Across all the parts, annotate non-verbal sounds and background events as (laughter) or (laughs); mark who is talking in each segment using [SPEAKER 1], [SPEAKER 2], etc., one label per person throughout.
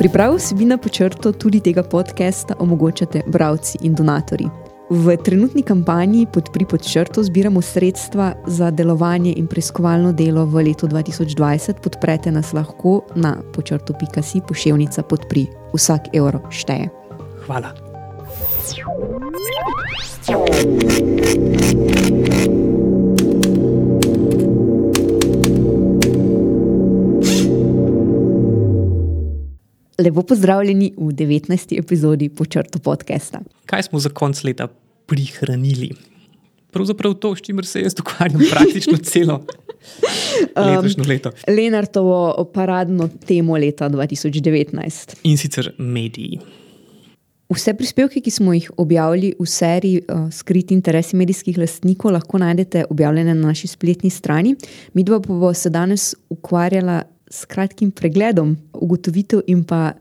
[SPEAKER 1] Pripravo vsebina počrto tudi tega podcasta omogočate bralci in donatori. V trenutni kampanji Podpri pod črto zbiramo sredstva za delovanje in preiskovalno delo v letu 2020. Podprete nas lahko na počrto.si pošiljka podpri. Vsak evro šteje.
[SPEAKER 2] Hvala.
[SPEAKER 1] Lepo pozdravljeni v 19. epizodi Počrto podcasta.
[SPEAKER 2] Kaj smo za konc leta prihranili? Pravzaprav to, s čimer se jaz ukvarjam praktično (laughs) celo letošnje leto.
[SPEAKER 1] Um, Lenartovo paradno temo leta 2019.
[SPEAKER 2] In sicer mediji.
[SPEAKER 1] Vse prispevke, ki smo jih objavili v seriji uh, Skriti interesi medijskih lastnikov, lahko najdete objavljene na naši spletni strani. Mi dva pa bo se danes ukvarjala s kratkim pregledom ugotovitev in pa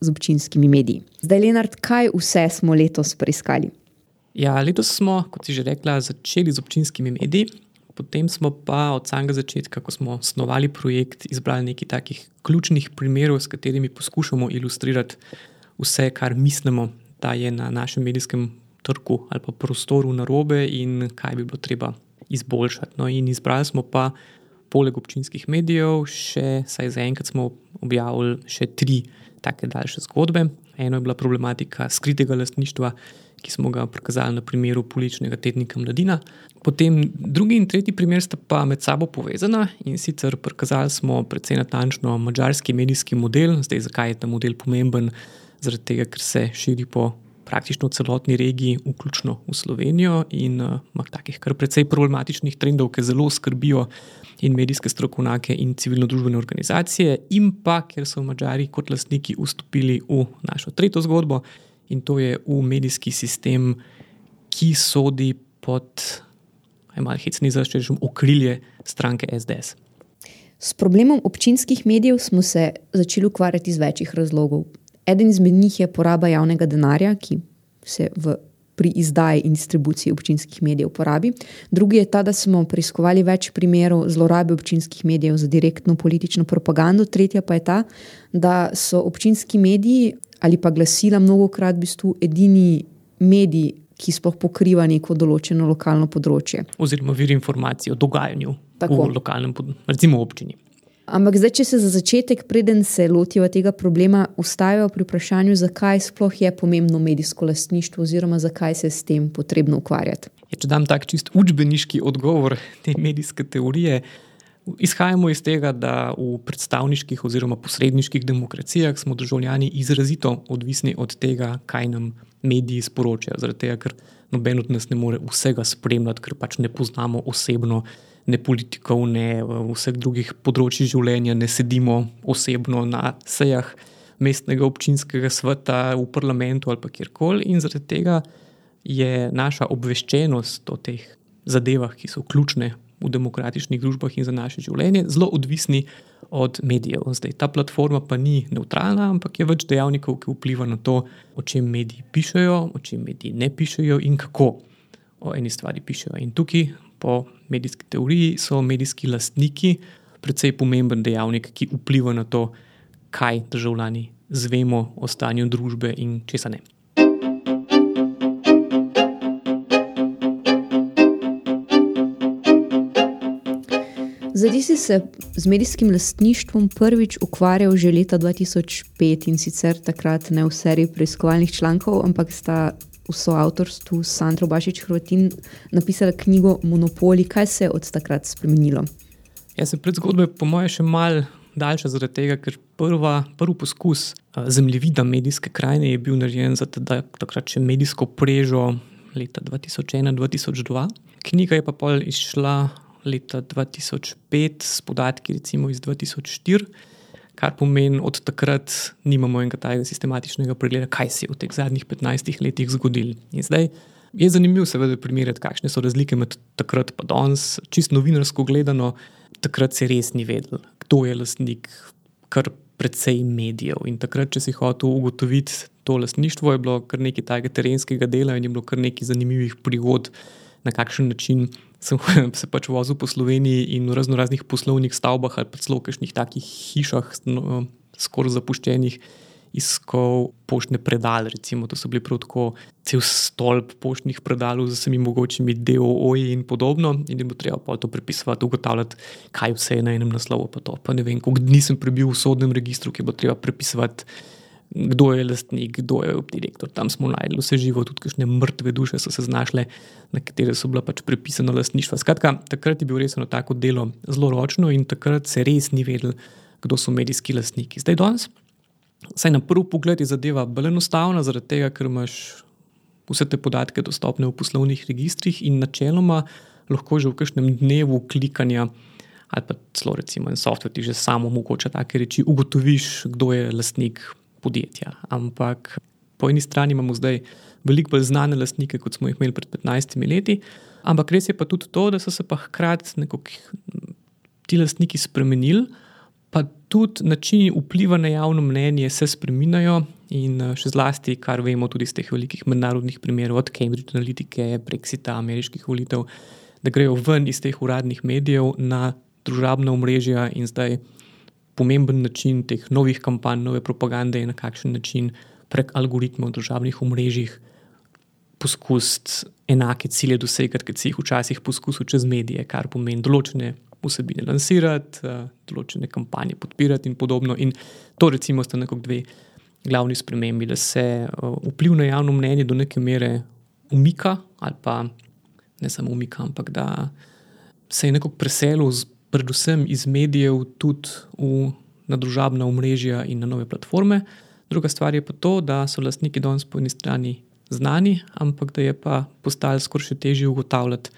[SPEAKER 1] z občinskimi mediji. Zdaj, Lenard, kaj vse smo letos preiskali?
[SPEAKER 2] Ja, letos smo, kot si že rekla, začeli z občinskimi mediji, potem smo pa od samega začetka, ko smo snovali projekt, izbrali nekaj takih ključnih primerov, s katerimi poskušamo ilustrirati vse, kar mislimo, da je na našem medijskem trgu ali pa prostoru narobe in kaj bi bilo treba izboljšati. No, in izbrali smo pa poleg občinskih medijev, še, saj zaenkrat smo objavili še tri take daljše zgodbe. Eno je bila problematika skritega lastništva, ki smo ga prikazali na primeru političnega tednika Mladina. Potem drugi in tretji primer sta pa med sabo povezana in sicer prikazali smo precej natančno mačarski medijski model. Zdaj, zakaj je ta model pomemben? Zaradi tega, ker se širi po praktično celotni regiji, vključno v Slovenijo, in uh, ima takih kar precej problematičnih trendov, ki zelo skrbijo in medijske strokovnjake, in civilno-družbene organizacije, in pa ker so Mačari kot lastniki vstopili v našo tretjo zgodbo, in to je v medijski sistem, ki sodi pod, malo hecni zaščitečem, okrilje stranke SDS.
[SPEAKER 1] S problemom občinskih medijev smo se začeli ukvarjati iz večjih razlogov. Eden izmed njih je poraba javnega denarja, ki se v, pri izdaji in distribuciji občinskih medijev porabi. Drugi je ta, da smo preiskovali več primerov zlorabe občinskih medijev za direktno politično propagando. Tretja pa je ta, da so občinski mediji ali pa glasila mnogo krat v bistvu edini mediji, ki sploh pokriva neko določeno lokalno področje.
[SPEAKER 2] Oziroma, vir informacij o dogajanju Tako. v lokalnem, recimo, občini.
[SPEAKER 1] Ampak zdaj, če se za začetek, preden se lotijo tega problema, ustavijo pri vprašanju, zakaj sploh je pomembno medijsko lastništvo, oziroma zakaj se s tem potrebno ukvarjati.
[SPEAKER 2] Je, če dam tak čist učbeniški odgovor te medijske teorije, izhajamo iz tega, da v predstavniških oziroma posredniških demokracijah smo državljani izrazito odvisni od tega, kaj nam mediji sporočajo. Zaradi tega, ker noben od nas ne more vsega spremljati, ker pač ne poznamo osebno ne politikov, ne vseh drugih področji življenja, ne sedimo osebno na sejah mestnega občinskega sveta, v parlamentu ali kjerkoli. In zaradi tega je naša obveščenost o teh zadevah, ki so ključne v demokratičnih družbah in za naše življenje, zelo odvisni od medijev. Zdaj, ta platforma pa ni neutralna, ampak je več dejavnikov, ki vplivajo na to, o čem mediji pišejo, o čem mediji ne pišejo in kako o eni stvari pišejo. In tukaj po medijski teoriji so medijski lastniki precej pomemben dejavnik, ki vpliva na to, kaj državljani zvemo o stanju družbe in česa ne.
[SPEAKER 1] Zdaj si se z medijskim lastništvom prvič ukvarjal že leta 2005 in sicer takrat ne v seriji preiskovalnih člankov, ampak sta v soavtorstvu s Sandro Bašič Hrvatin napisala knjigo Monopoli. Kaj se je od takrat spremenilo?
[SPEAKER 2] Ja, se predzgodba je po mojem še mal daljša zaradi tega, ker prva, prvi poskus zemljevida medijske krajine je bil narejen za teda, takrat še medijsko prežo leta 2001-2002. Knjiga je pa pol izšla leta 2005 s podatki recimo iz 2004 kar pomeni, od takrat nimamo enega tajnega sistematičnega pregleda, kaj se je v teh zadnjih 15 letih zgodilo. In zdaj je zanimivo, seveda, primerjati, kakšne so razlike med takrat in danes. Čisto novinarsko gledano, takrat se res ni vedel, kdo je lastnik, kar precej medijev. In takrat, če si hotel ugotoviti to lastništvo, je bilo kar nekaj tajnega terenskega dela in je bilo kar nekaj zanimivih prigod, na kakšen način sem se pač vozil po Sloveniji in v razno raznih poslovnih stavbah ali pa celo v kakšnih takih hišah, no, skoraj zapuščenih, iskal poštne predale. Recimo, to so bili prav tako cel stolp poštnih predalov z vsemi mogočimi DOO-ji in podobno. In da bo treba pa to prepisovati, ugotavljati, kaj vse je na enem naslovu. Pa to. Pa ne vem, koliko dni sem prebil v sodnem registru, ki bo treba prepisovati. Kdo je lastnik, kdo je direktor. Tam smo najdli vse živo, tudi kakšne mrtve duše so se znašle, na katere so bila pač prepisana lastništva. Skratka, takrat je bilo res eno tako delo zelo ročno in takrat se res ni vedel, kdo so medijski lastniki. Zdaj, danes Saj na prvi pogled je zadeva bolj enostavna, zaradi tega, ker imaš vse te podatke dostopne v poslovnih registrih in načeloma lahko že v kažkem dnevu klikanja ali pa celo recimo en software ti že samo omogoča take reči, ugotoviš, kdo je lastnik podjetja. Ampak po eni strani imamo zdaj veliko bolj znane lastnike, kot smo jih imeli pred 15 leti, ampak res je pa tudi to, da so se pa hkrati ti lastniki spremenili pa tudi načini vpliva na javno mnenje se spremenjajo. In še zlasti, kar vemo tudi iz teh velikih mednarodnih primerov, od Cambridge Analytica, Brexita, ameriških volitev, da grejo ven iz teh uradnih medijev na družabna omrežja in zdaj pomemben način teh novih kampanj, nove propagande je na kakšen način prek algoritmov družabnih omrežij poskusiti enake cilje dosegati, kot si jih včasih poskusil čez medije, kar pomeni določene vsebine lansirati, eh, določene kampanje podpirati in podobno. In to, recimo, sta nekako dve glavni spremembi, da se eh, vpliv na javno mnenje do neke mere umika, ali pa ne samo umika, ampak da se je nekako preselil, predvsem iz medijev, tudi v, na družabna omrežja in na nove platforme. Druga stvar je pa to, da so lastniki danes po eni strani znani, ampak da je pa postalo skoraj še težje ugotavljati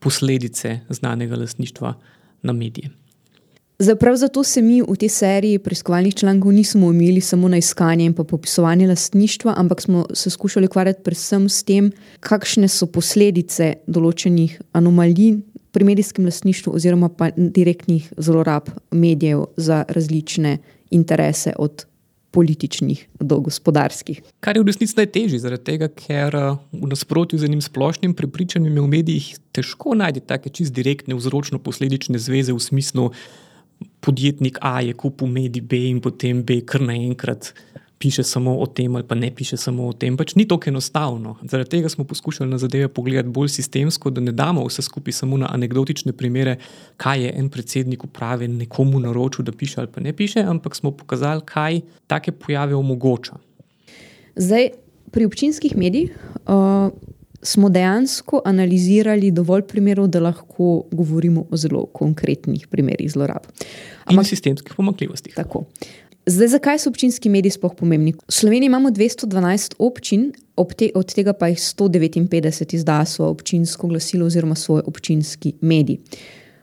[SPEAKER 2] posledice znanega lastništva na medije.
[SPEAKER 1] Prav zato se mi v tej seriji preiskovalnih člankov nismo omejili samo na iskanje in popisovanje lastništva, ampak smo se skušali ukvarjati predvsem s tem, kakšne so posledice določenih anomalij pri medijskem lastništvu, oziroma pa direktnih zlorab medijev za različne interese, od političnih do gospodarskih.
[SPEAKER 2] Kar je v resnici najtežje, zaradi tega, ker eh, v nasprotju z enim splošnim prepričanjem v medijih težko najti take čist direktne vzročno-posledične zveze v smislu, podjetnik A je kupil medij B in potem B kar naenkrat piše samo o tem, ali pa ne piše samo o tem. Pač ni tako enostavno. Zaradi tega smo poskušali na zadeve pogledati bolj sistemsko, da ne damo vse skupaj samo na anekdotične primere, kaj je en predsednik uprave nekomu naročil, da piše ali pa ne piše, ampak smo pokazali, kaj take pojave omogoča.
[SPEAKER 1] Zdaj, pri občinskih medijih. Uh... Smo dejansko analizirali dovolj primerov, da lahko govorimo o zelo konkretnih primerih zlorab.
[SPEAKER 2] Ampak, sistemskih pomakljivostih.
[SPEAKER 1] Tako. Zdaj, zakaj so občinski mediji sploh pomembni? V Sloveniji imamo 212 občin, te, od tega pa jih 159 izda svoje občinsko glasilo oziroma svoj občinski medij.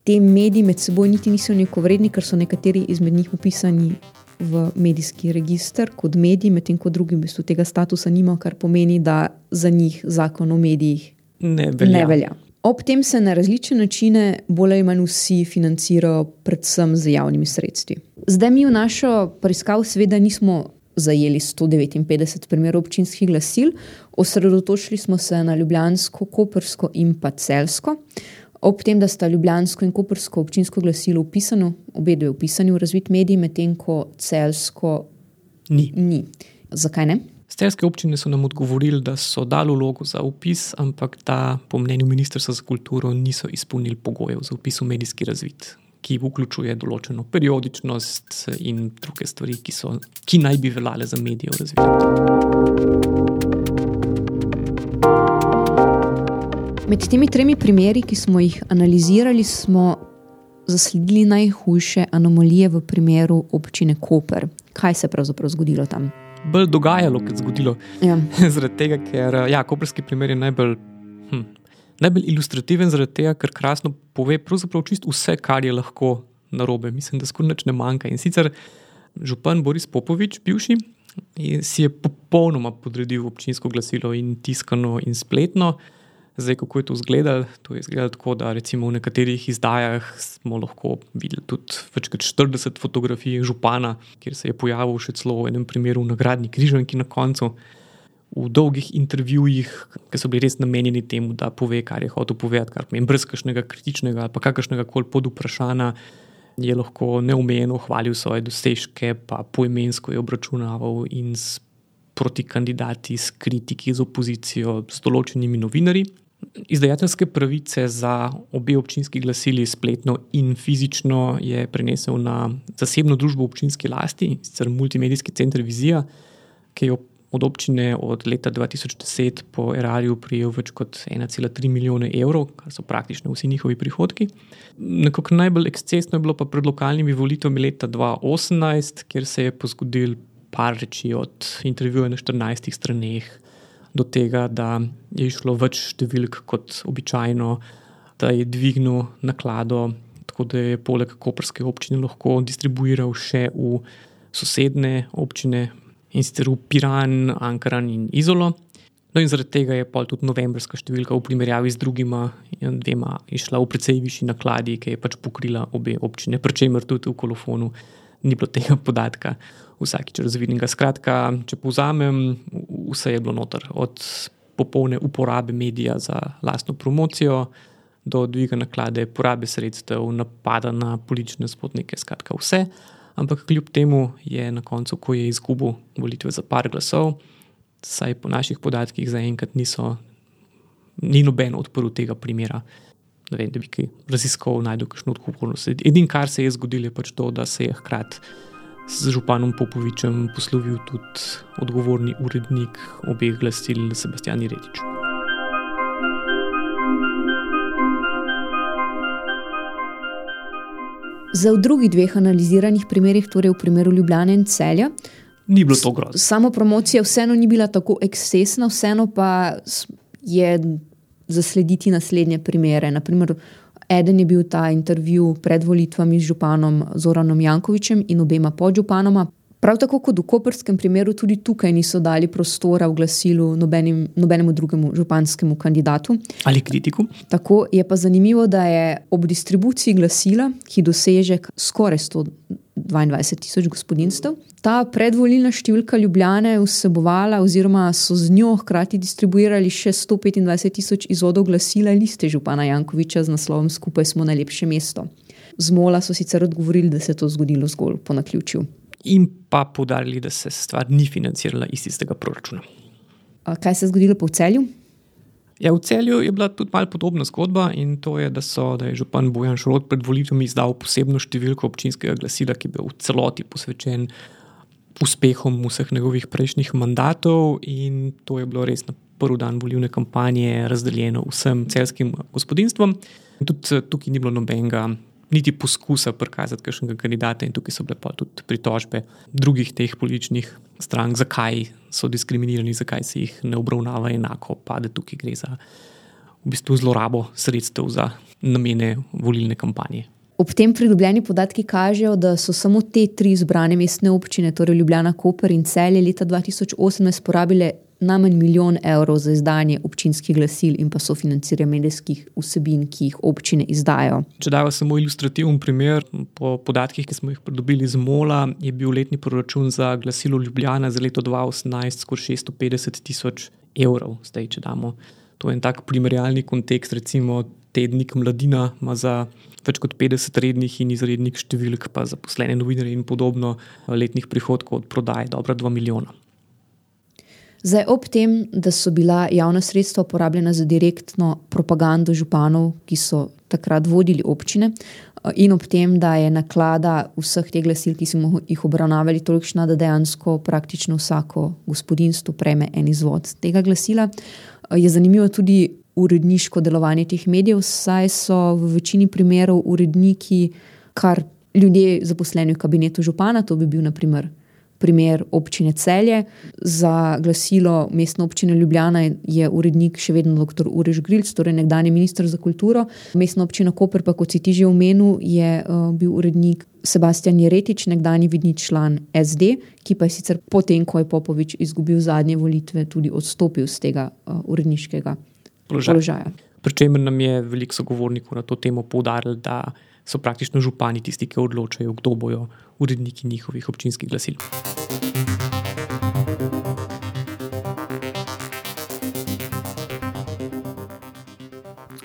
[SPEAKER 1] Te mediji med seboj niti niso neko vredni, ker so nekateri izmed njih upisani v medijski registr kot mediji, medtem ko drugi v bistvu tega statusa nimajo, kar pomeni, da za njih zakon o medijih
[SPEAKER 2] ne velja.
[SPEAKER 1] Ne velja. Ob tem se na različne načine, bolj ali manj vsi, financirajo, predvsem z javnimi sredstvi. Zdaj mi v našo preiskavo, seveda, nismo zajeli 159 primerov občinskih glasil, osredotočili smo se na Ljubljansko, Kopersko in pa Celsko. Ob tem, da sta Ljubljansko in Kopersko občinsko glasilo upisano, obe dve upisani v razvit medij, medtem ko Celsko
[SPEAKER 2] ni.
[SPEAKER 1] ni. Zakaj ne?
[SPEAKER 2] Stelske občine so nam odgovorili, da so dali vlogo za upis, ampak da po mnenju Ministrstva za kulturo niso izpolnili pogojev za upis v medijski razvid, ki vključuje določeno periodičnost in druge stvari, ki, so, ki naj bi veljale za medije v razvidu.
[SPEAKER 1] Med temi tremi primeri, ki smo jih analizirali, smo zasledili najhujše anomalije v primeru občine Koper. Kaj se je pravzaprav zgodilo tam?
[SPEAKER 2] bolj dogajalo, kot zgodilo.
[SPEAKER 1] Ja. (laughs)
[SPEAKER 2] zaradi tega, ker ja, koperski primer je najbolj, hm, najbolj ilustrativen, zaradi tega, ker krasno pove vse, kar je lahko narobe. Mislim, da skoraj nič ne manjka. In sicer župan Boris Popovič, bivši, si je popolnoma podredil občinsko glasilo in tiskano in spletno. Zdaj, kako je to izgledalo? To je izgledalo tako, da recimo v nekaterih izdajah smo lahko videli tudi več kot 40 fotografij župana, kjer se je pojavil še celo v enem primeru nagradni križanki na koncu. V dolgih intervjujih, ki so bili res namenjeni temu, da pove, kar je hotel povedati, kar pomeni, brez kakšnega kritičnega ali kakršnega koli pod vprašanja, je lahko neumejeno hvalil svoje dosežke, pa poimensko je obračunaval in s proti kandidati, s kritiki, z opozicijo, s določenimi novinarji. Izdajateljske pravice za obe občinski glasili, spletno in fizično, je prenesel na zasebno družbo občinske lasti, sicer Multimedijski center Vizija, ki je od občine od leta 2010 po Erariju prijel več kot 1,3 milijone evrov, kar so praktično vsi njihovi prihodki. Nekako najbolj ekscesno je bilo pa pred lokalnimi volitvami leta 2018, kjer se je pozgodil par reči od intervjuja na 14 straneh do tega, da je išlo več številk kot običajno, da je dvignil naklado, tako da je poleg Koperske občine lahko distribuiral še v sosedne občine in sicer v Piran, Ankaran in Izolo. No, in zaradi tega je tudi novembrska številka v primerjavi z drugima dvema išla v precej višji nakladi, ki je pač pokrila obe občine, pri čemer tudi v kolofonu ni bilo tega podatka vsakič razvidnega. Skratka, če povzamem, vse je bilo noter, od popolne uporabe medija za lastno promocijo do dviga naklade, porabe sredstev, napada na politične spotnike, skratka vse. Ampak kljub temu je na koncu, ko je izgubil volitve za par glasov, saj po naših podatkih zaenkrat niso, ni noben odprl tega primera. Vem, da bi kaj raziskal, najdel kakšno odgovornost. Edino, kar se je zgodilo, je pač to, da se je hkrati z županom Popovičem poslovil tudi odgovorni urednik obeh glasil, Sebastian Redič.
[SPEAKER 1] Za v drugih dveh analiziranih primerih, torej v primeru Ljubljana in Celja,
[SPEAKER 2] ni bilo to grozno.
[SPEAKER 1] Samo promocija vseeno ni bila tako ekscesna, vseeno pa je zaslediti naslednje primere. Naprimer, Eden je bil ta intervju pred volitvami z županom Zoranom Jankovičem in obema podžupanoma. Prav tako kot v Koperskem primeru, tudi tukaj niso dali prostora v glasilu nobenim, nobenemu drugemu županskemu kandidatu.
[SPEAKER 2] Ali kritiku.
[SPEAKER 1] Tako je pa zanimivo, da je ob distribuciji glasila, ki doseže skoraj 122 tisoč gospodinstv, ta predvolilna številka Ljubljane vsebovala, oziroma so z njo hkrati distribuirali še 125 tisoč izvodov glasila liste župana Jankoviča z naslovom Skupaj smo najlepše mesto. Z Mola so sicer odgovorili, da se je to zgodilo zgolj po naključju
[SPEAKER 2] in pa podarili, da se stvar ni financirala iz istega proračuna.
[SPEAKER 1] Kaj se je zgodilo po celju?
[SPEAKER 2] Ja, v celju je bila tudi malo podobna zgodba in to je, da, so, da je župan Bojan Šrot pred volitvami izdal posebno številko občinskega glasila, ki je bil v celoti posvečen uspehom vseh njegovih prejšnjih mandatov in to je bilo res na prvi dan volivne kampanje razdeljeno vsem celskim gospodinstvom. Tudi tukaj ni bilo nobenega niti poskusa prikazati kakšnega kandidata, in tukaj so bile pa tudi pritožbe drugih teh političnih strank, zakaj so diskriminirani, zakaj se jih ne obravnava enako, pa da tukaj gre za v bistvu zlorabo sredstev za namene volilne kampanje.
[SPEAKER 1] Ob tem pridobljeni podatki kažejo, da so samo te tri izbrane mestne občine, torej Ljubljana, Koper in Celje, leta 2018 porabile najmanj milijon evrov za izdanje občinskih glasil in pa sofinanciranje medijskih vsebin, ki jih občine izdajo.
[SPEAKER 2] Če dajo samo ilustrativen primer, po podatkih, ki smo jih pridobili z Mola, je bil letni proračun za glasilo Ljubljana za leto 2018 skoraj 650 tisoč evrov. Zdaj, če damo to en tak primerjalni kontekst, recimo tednik Mladina ima za. Več kot 50 rednih in izrednih številk, pa zaposlene novinarje in podobno, letnih prihodkov od prodaje, dobra 2 milijona.
[SPEAKER 1] Zdaj, ob tem, da so bila javna sredstva porabljena za direktno propagando županov, ki so takrat vodili občine, in ob tem, da je naklada vseh teh glasil, ki smo jih obravnavali, tolikšna, da dejansko praktično vsako gospodinstvo prejme en izvod tega glasila, je zanimivo tudi uredniško delovanje teh medijev, saj so v večini primerov uredniki kar ljudje zaposleni v kabinetu župana, to bi bil naprimer primer občine Celje. Za glasilo mestne občine Ljubljana je urednik še vedno dr. Urež Grilc, torej nekdani ministr za kulturo. Mestna občina Koper, pa kot si ti že omenil, je uh, bil urednik Sebastian Jeretič, nekdani vidni član SD, ki pa je sicer potem, ko je Popovič izgubil zadnje volitve, tudi odstopil z tega uh, uredniškega položaja. položaja.
[SPEAKER 2] Pričemer nam je veliko sogovornikov na to temo poudarili, da so praktično župani tisti, ki odločajo, kdo bojo uredniki njihovih občinskih glasil.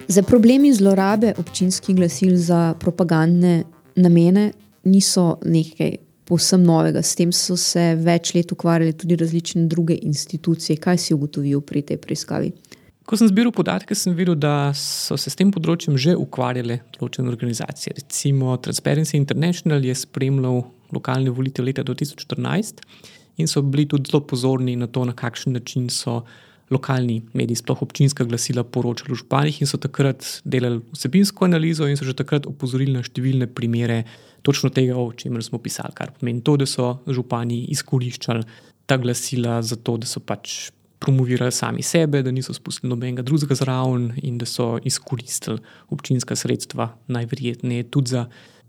[SPEAKER 1] Za problemi zlorabe občinskih glasil za propagandne namene niso nekaj povsem novega. S tem so se več let ukvarjali tudi različne druge institucije. Kaj si ugotovil pri tej preiskavi?
[SPEAKER 2] Ko sem zbiral podatke, sem videl, da so se s tem področjem že ukvarjale določene organizacije. Recimo Transparency International je spremljal lokalne volitve leta 2014 in so bili tudi zelo pozorni na to, na kakšen način so lokalni mediji, sploh občinska glasila, poročali o županih in so takrat delali vsebinsko analizo in so že takrat opozorili na številne primere točno tega, o čemer smo pisali. Kar pomeni to, da so župani izkoriščali ta glasila za to, da so pač. Promovirali sami sebe, da niso spustili nobenega drugega zraven, in da so izkoristili občinska sredstva, najverjetneje tudi za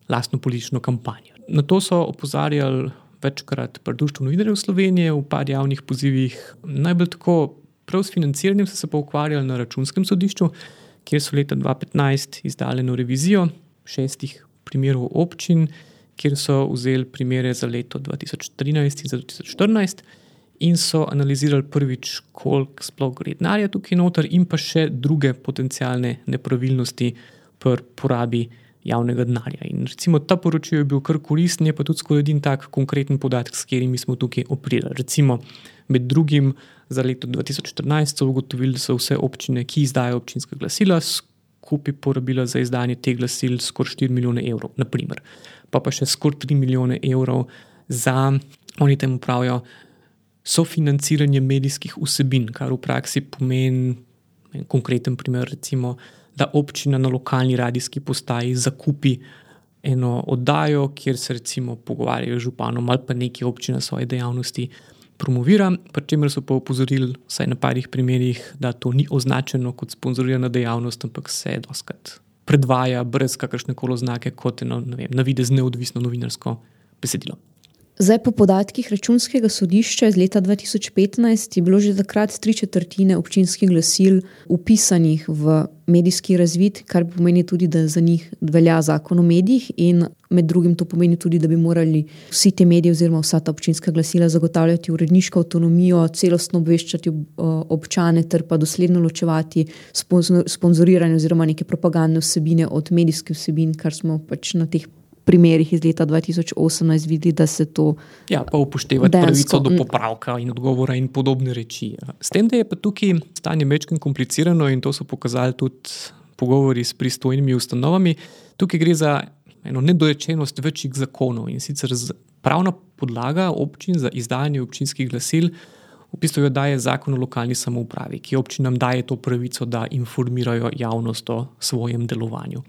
[SPEAKER 2] lastno politično kampanjo. Na to so opozarjali večkrat pri Društvu novinarjev Slovenije, v par javnih pozivih, najbolj tako Prav s financiranjem so se pa ukvarjali na računskem sodišču, kjer so leta 2015 izdali eno revizijo šestih primerov občin, kjer so vzeli primere za leto 2013 in za 2014 in so analizirali prvič, koliko sploh gre denarja tukaj noter, in pa še druge potencijalne nepravilnosti pri porabi javnega denarja. In recimo ta poročil je bil kar koristen, je pa tudi skoraj edin tak konkreten podatek, s katerimi smo tukaj operirali. Recimo, med drugim za leto 2014 so ugotovili, da so vse občine, ki izdajo občinska glasila, skupaj porabile za izdanje teh glasil skoraj 4 milijone evrov, naprimer. pa pa še skoraj 3 milijone evrov za, oni temu pravijo, sofinanciranje medijskih vsebin, kar v praksi pomeni, en konkreten primer, recimo, da občina na lokalni radijski postaji zakupi eno oddajo, kjer se recimo pogovarjajo z županom ali pa neki občina svoje dejavnosti promovira, pri čemer so pa opozorili, vsaj na parih primerih, da to ni označeno kot sponzorirana dejavnost, ampak se doskrat predvaja brez kakršne koli oznake kot eno navidez neodvisno novinarsko besedilo.
[SPEAKER 1] Zdaj, po podatkih računskega sodišča iz leta 2015 je bilo že takrat tri četrtine občinskih glasil upisanih v medijski razvid, kar pomeni tudi, da za njih velja zakon o medijih, in med drugim to pomeni tudi, da bi morali vsi te mediji oziroma vsa ta občinska glasila zagotavljati uredniško avtonomijo, celostno obveščati občane ter pa dosledno ločevati sponzoriranje oziroma neke propagandne vsebine od medijskih vsebin, kar smo pač na teh primerih iz leta 2018 vidi, da se to.
[SPEAKER 2] Ja, pa upoštevati pravico do popravka in odgovora in podobne reči. S tem, da je pa tukaj stanje večkrat komplicirano in to so pokazali tudi pogovori s pristojnimi ustanovami, tukaj gre za eno nedorečenost večjih zakonov in sicer pravna podlaga občin za izdajanje občinskih glasil. V bistvu jo daje zakon o lokalni samoupravi, ki občinam daje to pravico, da informirajo javnost o svojem delovanju.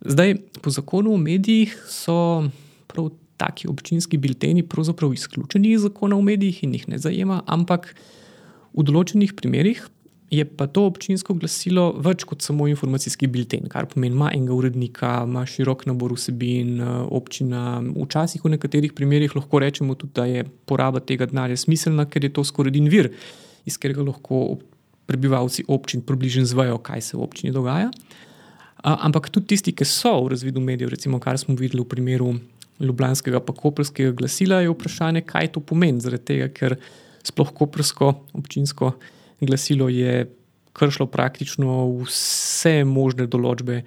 [SPEAKER 2] Zdaj, po zakonu o medijih so prav taki občinski bilteni pravzaprav izključeni iz zakona o medijih in jih ne zajema, ampak v določenih primerih je pa to občinsko glasilo več kot samo informacijski bilten, kar pomeni, ima enega urednika, ima širok nabor vsebin, občina. Včasih v nekaterih primerih lahko rečemo tudi, da je poraba tega denarja smiselna, ker je to skoraj edin vir, iz katerega lahko prebivalci občin približno zvejo, kaj se v občini dogaja ampak tudi tisti, ki so v razvidu medijev, recimo kar smo videli v primeru Ljubljanskega pa Koperskega glasila, je vprašanje, kaj to pomeni. Zaradi tega, ker sploh Kopersko občinsko glasilo je kršilo praktično vse možne določbe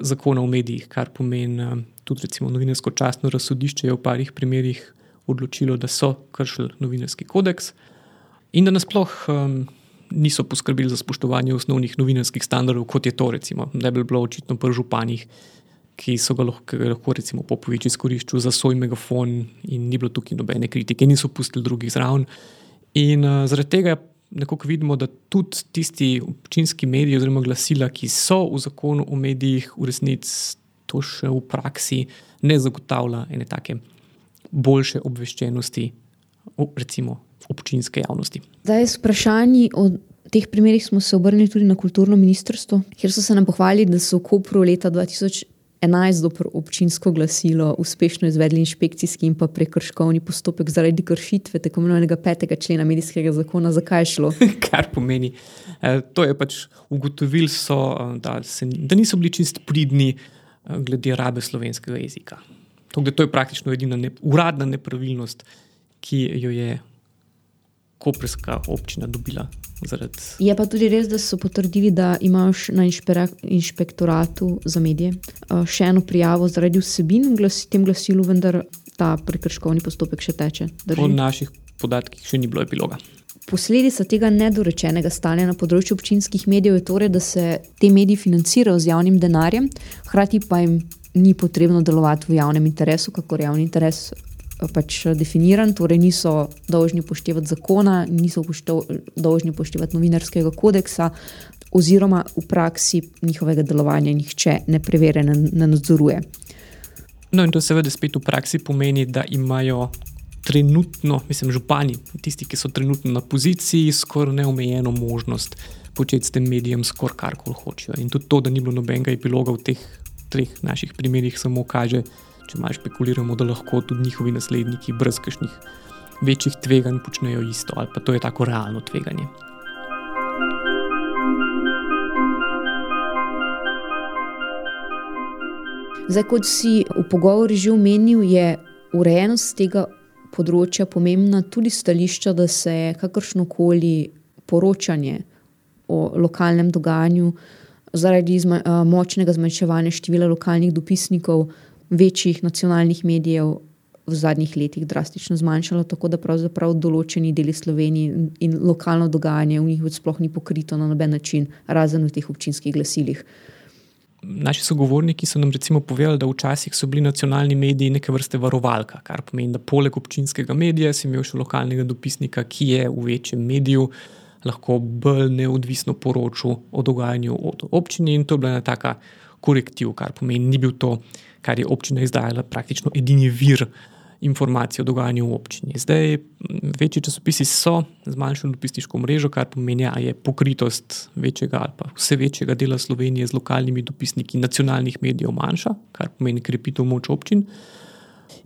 [SPEAKER 2] zakona o medijih, kar pomeni tudi recimo novinarsko častno razsodišče je v parih primerih odločilo, da so kršili novinarski kodeks in da nasploh. Um, niso poskrbeli za spoštovanje osnovnih novinarskih standardov, kot je to, recimo, da bi bilo očitno pri županih, ki so ga lahko, lahko recimo, popoviči izkoriščali za svoj megafon, in ni bilo tukaj nobene kritike, niso pustili drugih zraven. In uh, zaradi tega nekako vidimo, da tudi tisti občinski mediji, oziroma glasila, ki so v zakonu o medijih, v resnici to še v praksi ne zagotavlja ene take boljše obveščenosti, recimo občinske javnosti.
[SPEAKER 1] Zdaj, z vprašanji o teh primerih smo se obrnili tudi na kulturno ministrstvo, kjer so se nam pohvalili, da so v Kopru leta 2011 dobro občinsko glasilo uspešno izvedli inšpekcijski in pa prekrškovni postopek zaradi kršitve tako imenovanega petega člena medijskega zakona. Zakaj je šlo? (laughs)
[SPEAKER 2] Kar pomeni, eh, to je pač ugotovili, so, eh, da, se, da niso bili čist pridni eh, glede rabe slovenskega jezika. To je praktično edina ne, uradna nepravilnost, ki jo je koperska občina dobila. Zaradi...
[SPEAKER 1] Je pa tudi res, da so potrdili, da imaš na inšpektoratu za medije uh, še eno prijavo zaradi vsebin v glasi, tem glasilu, vendar ta prekrškovni postopek še teče.
[SPEAKER 2] Drži? Po naših podatkih še ni bilo epiloga.
[SPEAKER 1] Posledica tega nedorečenega stanja na področju občinskih medijev je torej, da se te mediji financirajo z javnim denarjem, hkrati pa jim ni potrebno delovati v javnem interesu, kako je javni interes eh, pač definiran, torej niso dolžni upoštevati zakona, niso upoštev, dolžni upoštevati novinarskega kodeksa, oziroma v praksi njihovega delovanja nihče ne preverja, ne, ne nadzoruje.
[SPEAKER 2] No, in to seveda spet v praksi pomeni, da imajo trenutno, mislim, župani, tisti, ki so trenutno na poziciji, skoraj neomejeno možnost početi s tem medijem, skoraj karkoli hočejo. In tudi to, da ni bilo nobenega epiloga v teh treh naših primerih, samo kaže, če malo špekuliramo, da lahko tudi njihovi nasledniki brez kakšnih večjih tveganj počnejo isto, ali pa to je tako realno tveganje.
[SPEAKER 1] Zdaj, kot si v pogovoru že omenil, je urejenost tega področja pomembna tudi stališča, da se kakršno koli poročanje o lokalnem dogajanju zaradi zma močnega zmanjševanja števila lokalnih dopisnikov, večjih nacionalnih medijev v zadnjih letih drastično zmanjšalo, tako da pravzaprav določeni deli Slovenije in lokalno dogajanje v njih sploh ni pokrito na noben način, razen v teh občinskih glasilih.
[SPEAKER 2] Naši sogovorniki so nam recimo povedali, da včasih so bili nacionalni mediji neke vrste varovalka, kar pomeni, da poleg občinskega medija si imel še lokalnega dopisnika, ki je v večjem mediju lahko bolj neodvisno poročal o dogajanju od občine in to je bila ena taka korektiv, kar pomeni, ni bil to, kar je občina izdajala, praktično edini vir informacije o dogajanju v občini. Zdaj, večji časopisi so zmanjšali dopisniško mrežo, kar pomeni, da je pokritost večjega ali pa vse večjega dela Slovenije z lokalnimi dopisniki nacionalnih medijev manjša, kar pomeni krepitev moč občin.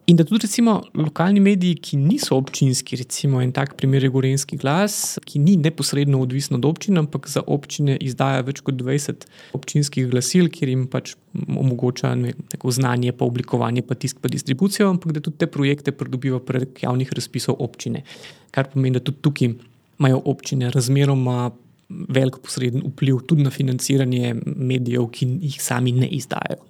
[SPEAKER 2] In da tudi recimo, lokalni mediji, ki niso občinski, recimo en tak primer je Gorenski glas, ki ni neposredno odvisen od občin, ampak za občine izdaja več kot 20 občinskih glasil, kjer jim pač omogoča ne, znanje, pa oblikovanje, pa tisk, pa distribucijo, ampak da tudi te projekte pridobiva prek javnih razpisov občine. Kar pomeni, da tudi tukaj imajo občine razmeroma velik posreden vpliv tudi na financiranje medijev, ki jih sami ne izdajajo.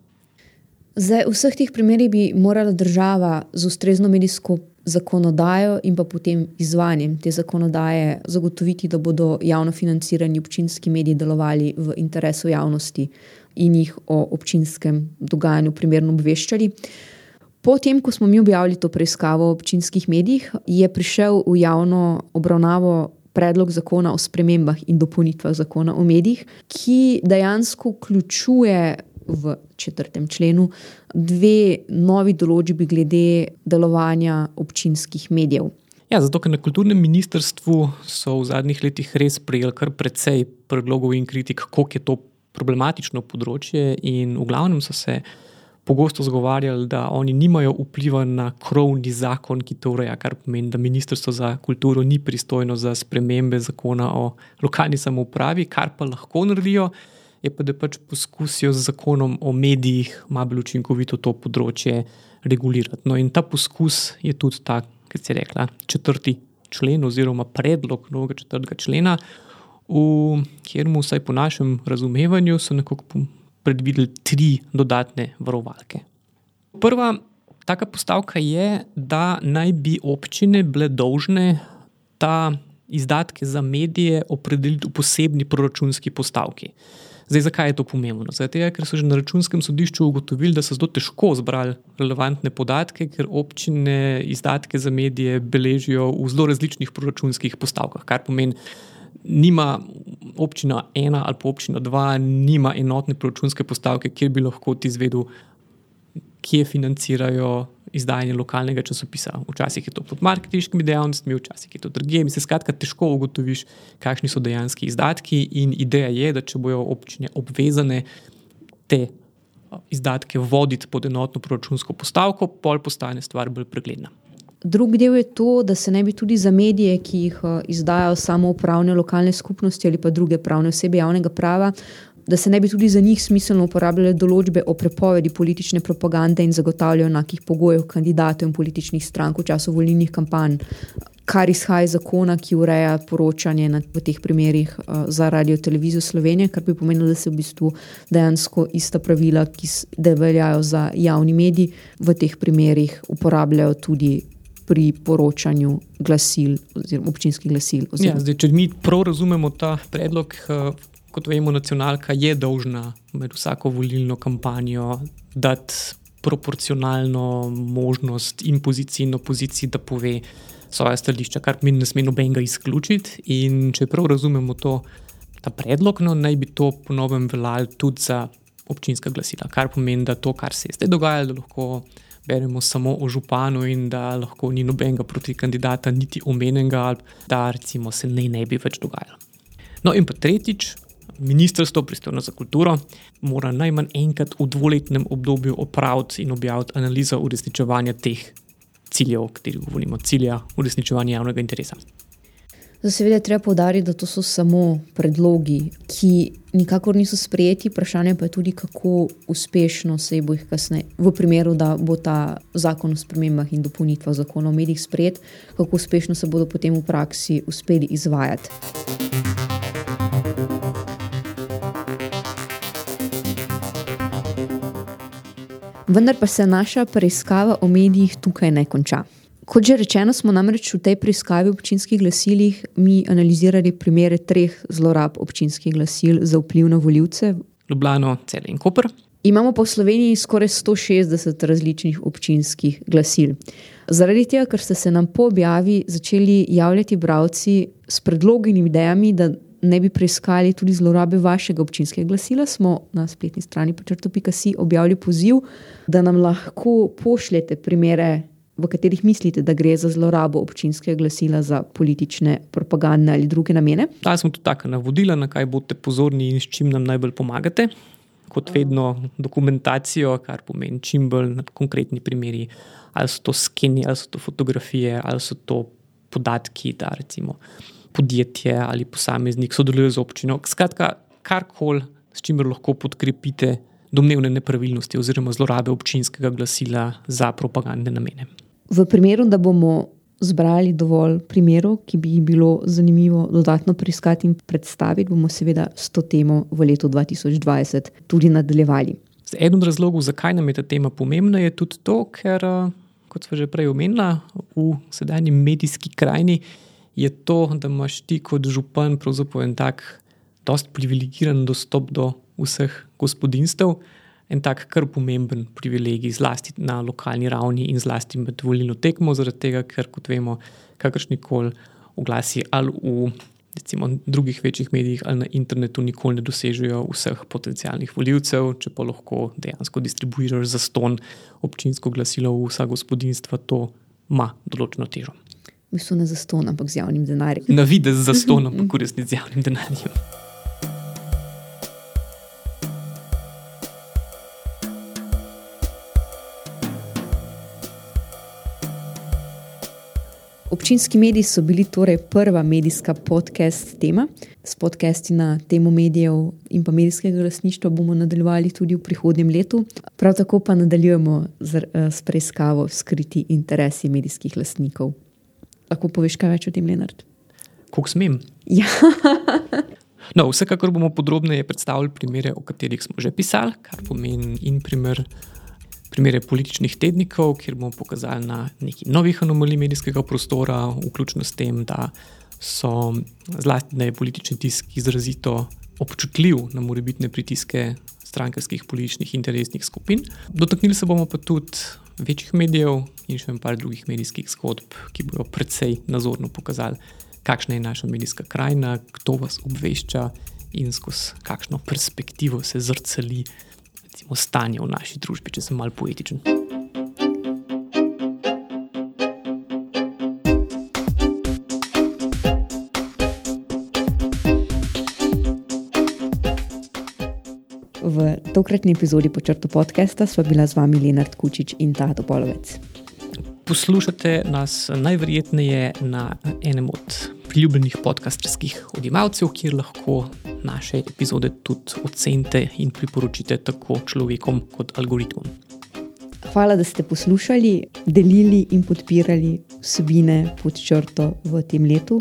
[SPEAKER 1] Zdaj, v vseh teh primerih bi morala država z ustrezno medijsko zakonodajo in pa potem izvanjem te zakonodaje zagotoviti, da bodo javno financirani občinski mediji delovali v interesu javnosti in jih o občinskem dogajanju primerno obveščali. Potem, ko smo mi objavili to preiskavo o občinskih medijih, je prišel v javno obravnavo predlog zakona o spremembah in dopolnitvah zakona o medijih, ki dejansko vključuje v četrtem členu dve novi določbi glede delovanja občinskih medijev.
[SPEAKER 2] Ja, zato, ker na kulturnem ministrstvu so v zadnjih letih res prijeli kar precej predlogov in kritik, kako je to problematično področje, in v glavnem so se pogosto zgovarjali, da oni nimajo vpliva na krovni zakon, ki to ureja, kar pomeni, da ministrstvo za kulturo ni pristojno za spremembe zakona o lokalni samoupravi, kar pa lahko naredijo je pa da pač poskusijo z zakonom o medijih malo bolj učinkovito to področje regulirati. No, in ta poskus je tudi ta, kot se je rekla, četrti člen oziroma predlog novega četrtega člena, v mu, vsaj po našem razumevanju, so nekako predvideli tri dodatne varovalke. Prva taka postavka je, da naj bi občine bile dolžne ta izdatke za medije opredeliti v posebni proračunski postavki. Zdaj, zakaj je to pomembno? Zato, ker so že na računskem sodišču ugotovili, da so zelo težko zbrali relevantne podatke, ker občine izdatke za medije beležijo v zelo različnih proračunskih postavkah. Kar pomeni, nima občina ena ali pa občina dva, nima enotne proračunske postavke, kjer bi lahko ti izvedel, kje financirajo izdajanje lokalnega časopisa. Včasih je to pod marketinškimi dejavnostmi, včasih je to druge. Mi se skratka težko ugotoviš, kakšni so dejanski izdatki. In ideja je, da če bojo občine obvezane te izdatke voditi pod enotno proračunsko postavko, pol postane stvar bolj pregledna.
[SPEAKER 1] Drugi del je to, da se ne bi tudi za medije, ki jih izdajo samo upravne lokalne skupnosti ali pa druge pravne osebe javnega prava, da se ne bi tudi za njih smiselno uporabljale določbe o prepovedi politične propagande in zagotavljanju enakih pogojev kandidatov in političnih strank v času volilnih kampanj. kar izhaja iz zakona, ki ureja poročanje na, v teh primerih uh, za radio televizijo Slovenije, kar bi pomenilo, da se v bistvu dejansko ista pravila, ki veljajo za javni medij, v teh primerih uporabljajo tudi pri poročanju glasil, oziroma občinskih glasil.
[SPEAKER 2] Ja, oziroma. Ja, zdaj, če mi prav razumemo ta predlog, uh, kot vemo, nacionalka je dolžna med vsako volilno kampanjo dati proporcionalno možnost in poziciji in opoziciji, da pove svoje stališče, kar mi ne sme nobenega izključiti. In če prav razumemo to, ta predlog, no, naj bi to ponovem veljal tudi za občinska glasila, kar pomeni, da to, kar se je zdaj dogajalo, lahko beremo samo o županu in da lahko ni nobenega proti kandidata, niti omenjenega, da recimo se ne, ne bi več dogajalo. No, in pa tretjič, ministrstvo, pristojno za kulturo, mora najmanj enkrat v dvoletnem obdobju opraviti in objaviti analizo uresničevanja teh ciljev, o katerih govorimo, cilja uresničevanja javnega interesa.
[SPEAKER 1] Zdaj, seveda, je treba povdariti, da to so samo predlogi, ki nikakor niso sprejeti. Vprašanje pa je tudi, kako uspešno se bo jih kasneje, v primeru, da bo ta zakon o spremembah in dopolnitvah zakona o medijih sprejet, kako uspešno se bodo potem v praksi uspeli izvajati. Vendar pa se naša preiskava o medijih tukaj ne konča. Kot že rečeno, smo namreč v tej preiskavi občinskih glasilih mi analizirali primere treh zlorab občinskih glasil za vpliv na voljivce.
[SPEAKER 2] Ljubljano, cel in Koper.
[SPEAKER 1] Imamo pa v Sloveniji skoraj 160 različnih občinskih glasil. Zaradi tega, ker ste se nam po objavi začeli javljati bralci s predlogi in idejami, da ne bi preiskali tudi zlorabe vašega občinskega glasila, smo na spletni strani počrto.si objavili poziv, da nam lahko pošljete primere, v katerih mislite, da gre za zlorabo občinskega glasila za politične, propagandne ali druge namene.
[SPEAKER 2] Dali smo tudi taka navodila, na kaj boste pozorni in s čim nam najbolj pomagate. Kot vedno, dokumentacijo, kar pomeni čim bolj konkretni primeri, ali so to skeni, ali so to fotografije, ali so to podatki, da recimo podjetje ali posameznik sodeluje z občino. Skratka, karkoli, s čimer lahko podkrepite domnevne nepravilnosti oziroma zlorabe občinskega glasila za propagandne namene.
[SPEAKER 1] V primeru, da bomo zbrali dovolj primerov, ki bi jih bilo zanimivo dodatno preiskati in predstaviti, bomo seveda s to temo v letu 2020 tudi nadaljevali.
[SPEAKER 2] Eden od razlogov, zakaj nam je ta tema pomembna, je tudi to, ker, kot smo že prej omenili, v sedajni medijski krajini je to, da imaš ti kot župan pravzaprav en tak, dost privilegiran dostop do vseh gospodinstv, en tak kar pomemben privilegij, zlasti na lokalni ravni in zlasti med volilno tekmo, zaradi tega, ker kot vemo, kakršni koli oglasi ali v recimo, drugih večjih medijih ali na internetu nikoli ne dosežejo vseh potencijalnih voljivcev, če pa lahko dejansko distribuiraš za ston občinsko glasilo v vsa gospodinstva, to ima določeno težo
[SPEAKER 1] v bistvu ne za ston, ampak z javnim denarjem.
[SPEAKER 2] Na vidi za ston, (laughs) ampak v resnici z javnim denarjem.
[SPEAKER 1] Občinski mediji so bili torej prva medijska podcast tema. S podcasti na temo medijev in pa medijskega lasništva bomo nadaljevali tudi v prihodnjem letu. Prav tako pa nadaljujemo z, eh, s preiskavo skriti interesi medijskih lasnikov. Lahko poveš kaj več o tem, Leonard?
[SPEAKER 2] Kako smem?
[SPEAKER 1] Ja. (laughs)
[SPEAKER 2] no, vsekakor bomo podrobneje predstavili primere, o katerih smo že pisali, kar pomeni in primer. Primere političnih tednikov, kjer bomo pokazali na nekaj novih anomalij medijskega prostora, vključno s tem, da so zlasti da politični tisk izrazito občutljiv na morebitne pritiske strankarskih političnih interesnih skupin. Dotaknili se bomo pa tudi večjih medijev in še nekaj drugih medijskih zgodb, ki bodo precej nazorno pokazali, kakšna je naša medijska krajina, kdo vas obvešča in skozi kakšno perspektivo se zrcali recimo, stanje v naši družbi, če sem mal poetičen.
[SPEAKER 1] Tokratni epizodi počrtu podcasta sva bila z vami Lenard Kučič in Tato Polovec.
[SPEAKER 2] Poslušate nas najverjetneje na enem od priljubljenih podcasterskih odjemalcev, kjer lahko naše epizode tudi ocenite in priporočite tako človekom kot algoritmom.
[SPEAKER 1] Hvala, da ste poslušali, delili in podpirali vsebine pod črto v tem letu.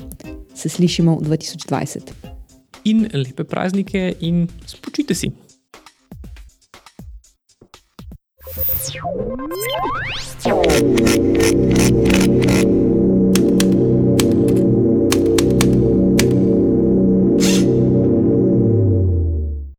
[SPEAKER 1] Se slišimo v 2020.
[SPEAKER 2] In lepe praznike, in spočite si. Thank you.